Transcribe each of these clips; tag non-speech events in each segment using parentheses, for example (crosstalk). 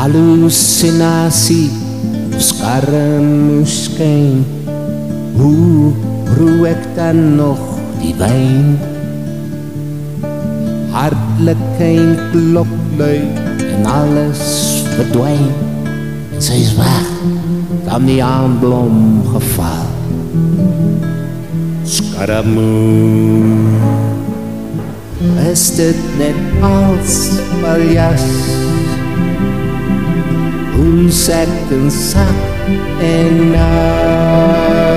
hallusinasie skarm skyn hoe roe ek dan nog die wyn hartlik kein klop lui en alles verdwyn sy is weg dan die aanblom geval skaramoe is dit net als paljas Moon, set and and us.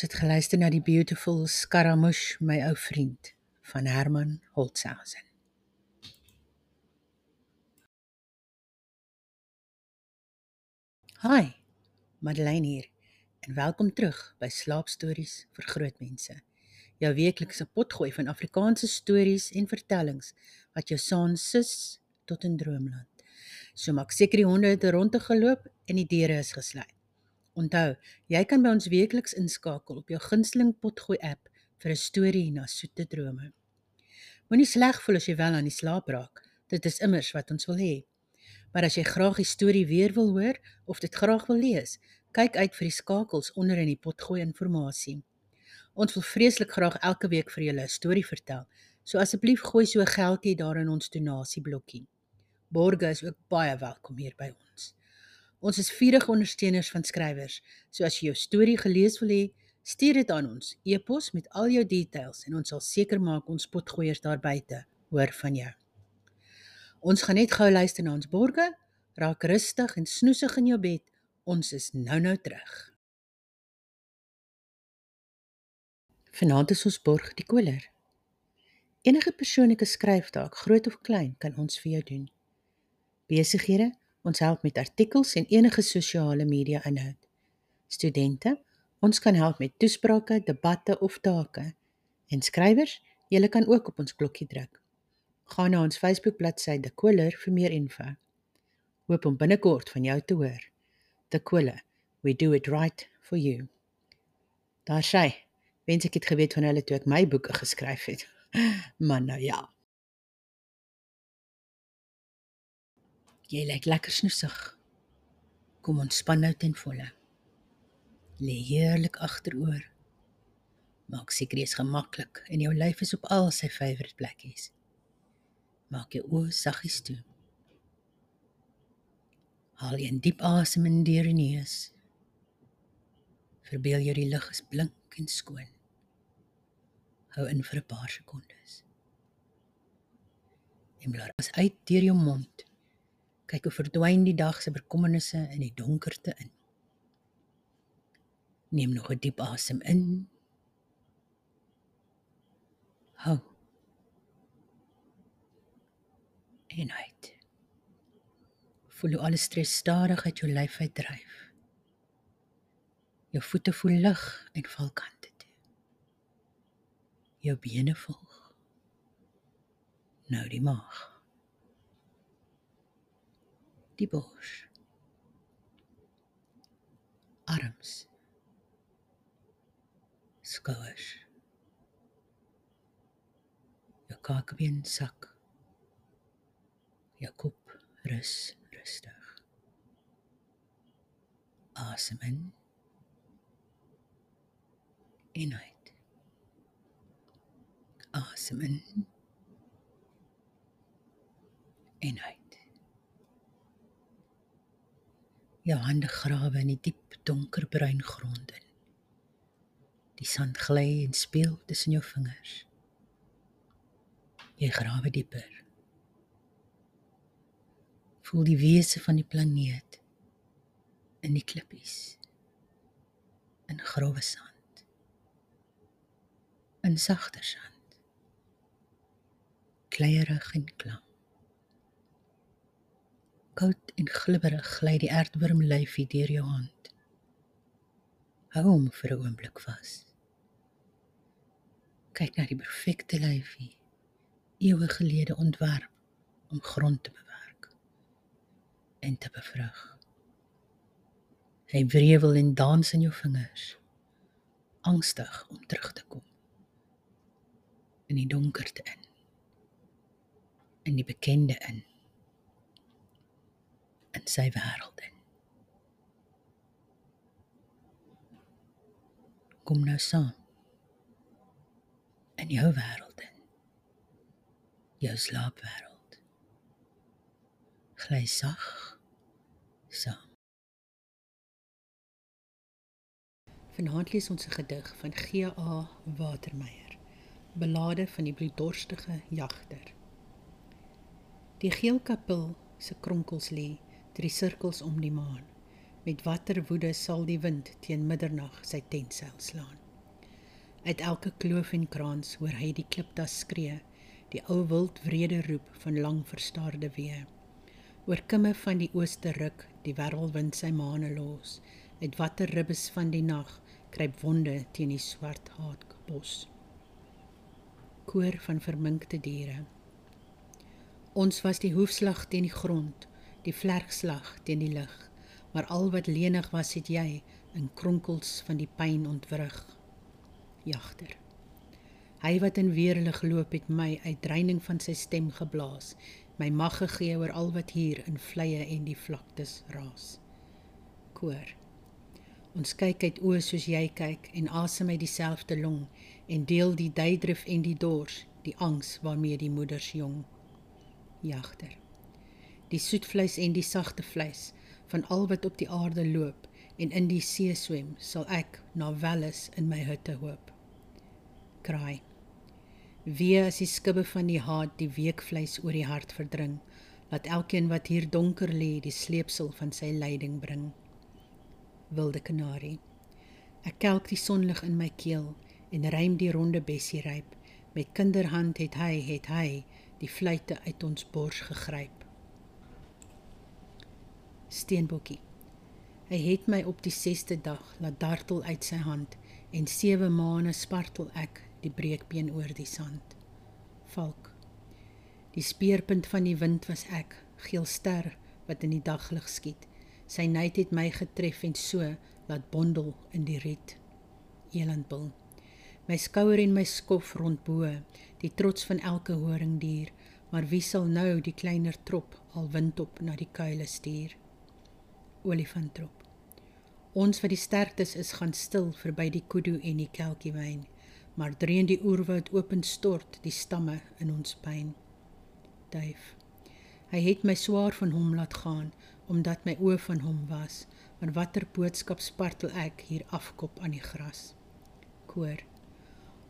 Ons het geluister na die beautiful Scaramouche, my ou vriend van Herman Holtzhausen. Hi, Madeleine hier en welkom terug by Slaapstories vir grootmense. Jou weeklikse potgooi van Afrikaanse stories en vertellings wat jou saans sis tot in droomland. So maak seker die honde het rondte geloop en die deure is gesluit. Onthou, jy kan by ons weekliks inskakel op jou gunsteling potgooi app vir 'n storie na soete drome. Moenie sleg voel as jy wel aan die slaap raak. Dit is immers wat ons wil hê. Maar as jy graag die storie weer wil hoor of dit graag wil lees, kyk uit vir die skakels onder in die potgooi inligting. Ons wil vreeslik graag elke week vir julle 'n storie vertel. So asseblief gooi so 'n geldjie daar in ons donasieblokkie. Borge is ook baie welkom hier by ons. Ons is vurige ondersteuners van skrywers. So as jy jou storie gelees wil hê, stuur dit aan ons e-pos met al jou details en ons sal seker maak ons potgoeiers daar buite hoor van jou. Ons gaan net gou luister na ons borge. Raak rustig en snoesig in jou bed. Ons is nou-nou terug. Vanaand is ons borg die koler. Enige persoonlike skryftaak, groot of klein, kan ons vir jou doen. Besighede, ons help met artikels en enige sosiale media inhoud. Studente, ons kan help met toesprake, debatte of take. En skrywers, julle kan ook op ons klokkie druk. Gaan na ons Facebook bladsy De Koler vir meer info. Hoop om binnekort van jou te hoor. De Koler, we do it right for you. Daar sê, wens ek het geweet van hulle toe ek my boeke geskryf het. (laughs) Maar nou ja. Jy lyk lekker snoesig. Kom ontspan nou ten volle. Lê heerlik agteroor. Maak seker jy's gemaklik en jou lyf is op al sy favourite plekkies. Maak jou oë saggies toe. Haal 'n diep asem in deur die neus. Verbeel jou die lug is blink en skoon. Hou in vir 'n paar sekondes. En blaas as uit deur jou mond. Kyk hoe verdwyn die dag se bekommernisse in die donkerte in. Neem nog 'n diep asem in. Hou. En uit. Voel hoe alles stres stadig uit jou lyf uitdryf. Jou voete voel lig en val kante toe. Jou bene volg. Nou die maag. Die bors. Arms. Skouers. Jou kakebeen sak. Jou kop rus rustig. Asem in. En uit. Asem in. En uit. Jou hande grawe in die diep donkerbruin grond in. Die sand gly en speel tussen jou vingers. Jy grawe dieper. Voel die wese van die planeet in die klippies. In grouwe sand. In sagter sand. Kleierig en klam. Koud en glibberig gly die aardworm lyfie deur jou hand. Hou hom vir 'n oomblik vas. Kyk na die perfekte lyfie, eeue gelede ontwerp om grond te bewerk en te bevrug. Hy wrevel en dans in jou vingers, angstig om terug te kom in die donkerte in, in die bekende in in sy wêreld in. Kom nou saam in jou wêreld in. Jou slaapwêreld. Gly sag saam. Vanaand lees ons 'n gedig van G.A. Watermeyer, belade van die bloeddorstige jagter. Die geel kapel se kronkels lê drie sirkels om die maan. Met watter woede sal die wind teen middernag sy tentseil slaan. Uit elke kloof en kraans hoor hy die kliptas skree, die ou wild wrede roep van lang verstaarde wee. Oor kimme van die ooste ruk, die wervelwind sy maane los. Uit watter ribbes van die nag kruip wonde teen die swart haatbos. Koor van verminkte diere. Ons was die hoefslag teen die grond, die vlerkslag teen die lig, maar al wat lenig was het jy in kronkels van die pyn ontwrig. Jagter. Hy wat in weerlig loop het my uit dreining van sy stem geblaas, my mag gegee oor al wat hier in vleye en die vlaktes raas. Koor. Ons kyk uit oë soos jy kyk en asem uit dieselfde long en deel die duidrif en die dors, die angs waarmee die moeders jong. Jagter die soetvleis en die sagte vleis van al wat op die aarde loop en in die see swem, sal ek na welles in my hutte hoop. Kraai. Wie as die skibbe van die haat die weekvleis oor die hart verdring, laat elkeen wat hier donker lê die sleepsel van sy lyding bring. Wilde kanarie. Ek kelk die sonlig in my keel en rym die ronde bessie ryp. Met kinderhand het hy, het hy die fluitte uit ons bors gegryp steenbokkie. Hy het my op die 6ste dag laat dartel uit sy hand en 7 maande spartel ek die breekbeen oor die sand. Valk. Die speerpunt van die wind was ek, geel ster wat in die daglig skiet. Sy nait het my getref en so laat bondel in die riet. Elandbil. My skouer en my skof rondbo, die trots van elke horingdier, maar wie sal nou die kleiner trop al wind op na die kuile stuur? Olifanttrop. Ons wat die sterktes is gaan stil verby die kudu en die kelkiewyn, maar dreun die oerwoud open stort die stamme in ons pyn. Duif. Hy het my swaar van hom laat gaan omdat my oë van hom was, maar watter boodskap spartel ek hier afkop aan die gras. Koor.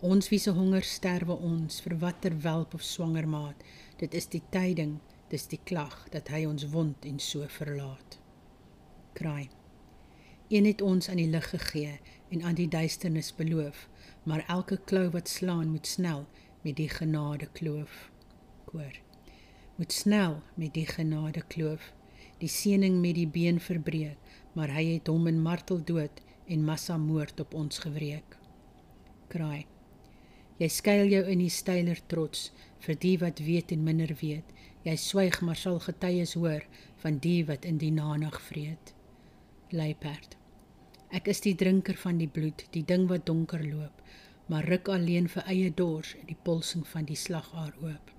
Ons wie se honger sterwe ons vir watter welp of swanger maat, dit is die tyding, dis die klag dat hy ons wond en so verlaat kraai. Een het ons aan die lig gegee en aan die duisternis beloof, maar elke klou wat slaan moet snel met die genade kloof. Koor. Moet snel met die genade kloof. Die seëning met die been verbreek, maar hy het hom in martel dood en massa moord op ons gewreek. Kraai. Jy skuil jou in die steiler trots vir die wat weet en minder weet. Jy swyg maar sal getuies hoor van die wat in die nanag vreet luiperd. Ek is die drinker van die bloed, die ding wat donker loop, maar ruk alleen vir eie dors die polsing van die slagaar oop.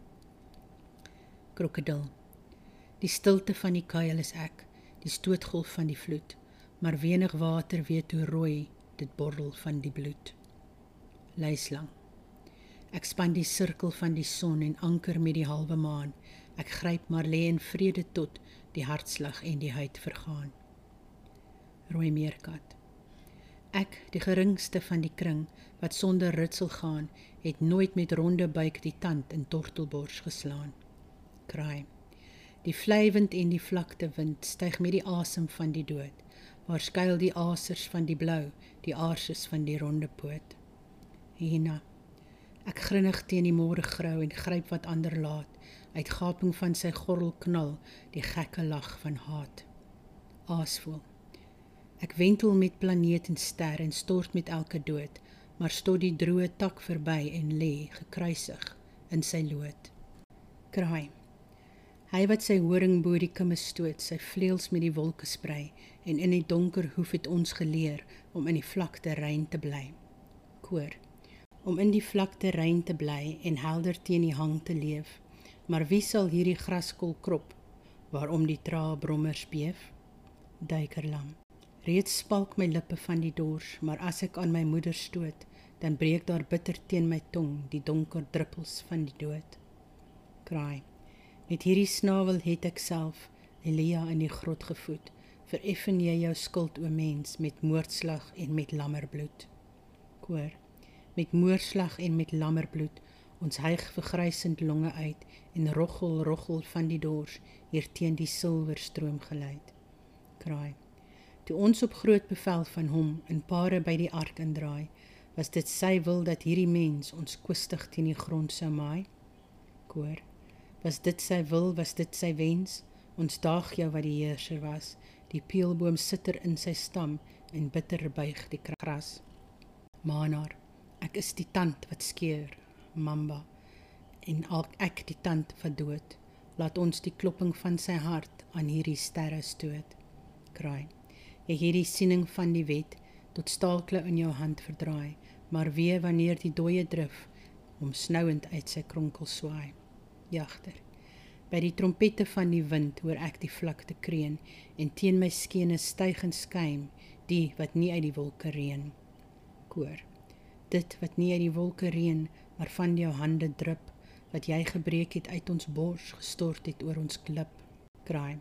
Krokodil. Die stilte van die kuil is ek, die stootgolf van die vloed, maar wenig water weet hoe rooi dit borrel van die bloed. Luislang. Ek span die sirkel van die son en anker met die halwe maan. Ek gryp maar lê in vrede tot die hartslag en die huid vergaan rooi meerkat. Ek, die geringste van die kring wat sonder ritsel gaan, het nooit met ronde buik die tand in tortelbors geslaan. Kraai. Die vlywend en die vlakte wind styg met die asem van die dood. Waar skuil die asers van die blou, die aarses van die ronde poot. Hina. Ek grinnig teen die môre grou en gryp wat ander laat, Uit gaping van sy gorrel knal die gekke lag van haat. Aasvoel. Ek wentel met planeet en ster en stort met elke dood, maar stot die droë tak verby en lê gekruisig in sy lood. Kraai. Hy wat sy horing bo die kimme stoot, sy vleuels met die wolke sprei en in die donker hoef het ons geleer om in die vlakte rein te bly. Koor om in die vlakte rein te bly en helder teen die hang te leef. Maar wie sal hierdie graskol krop waarom die traa brommers beef? Duikerlam. Reeds spalk my lippe van die dors, maar as ek aan my moeder stoot, dan breek daar bitter teen my tong die donker druppels van die dood. Kraai. Met hierdie snavel het ek self Elia in die grot gevoed. Vereffen jy jou skuld o mens met moordslag en met lammerbloed. Koor met moorslag en met lammerbloed ons hyg vergrysend longe uit en roggel roggel van die dors hier teen die silwerstroom geleid kraai toe ons op groot bevel van hom in pare by die ark indraai was dit sy wil dat hierdie mens ons kwistig teen die grond sou maai koor was dit sy wil was dit sy wens ons daag jou wat die heerser was die peelboom sitter in sy stam en bitter buig die gras maanaar Ek is die tand wat skeur, Mamba, en al ek die tand wat dood. Laat ons die klopping van sy hart aan hierdie sterre stoot. Kraai. Jy hierdie siening van die wet tot staalkle in jou hand verdraai, maar weer wanneer die dooie drif om snouend uit sy kronkel swaai. Jagter. By die trompette van die wind hoor ek die vlakte kreun en teen my skene styg en skuim die wat nie uit die wolke reën. Koor dit wat nie uit die wolke reën maar van jou hande drup wat jy gebreek het uit ons bors gestort het oor ons klip kraai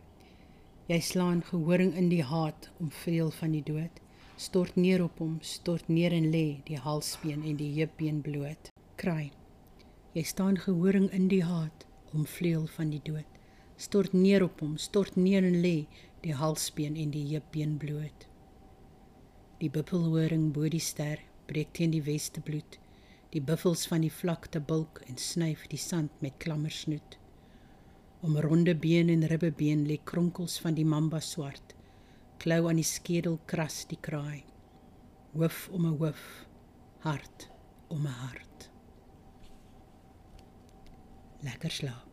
jy slaan gehoring in die haat om vreel van die dood. Stort neer op hom stort neer en lê die halsbeen en die heupbeen bloot. Kraai. Jy staan gehoring in die haat om vreel van die dood. Stort neer op hom stort neer en lê die halsbeen en die heupbeen bloot. Die bubbelhoring bo die ster breek teen die weste bloed. Die buffels van die vlakte bulk en snyf die sand met klammersnoet. Om ronde been en ribbebeen lê kronkels van die mamba swart. Klou aan die skedel kras die kraai. Hoof om 'n hoof, hart om 'n hart. Lekker slaap.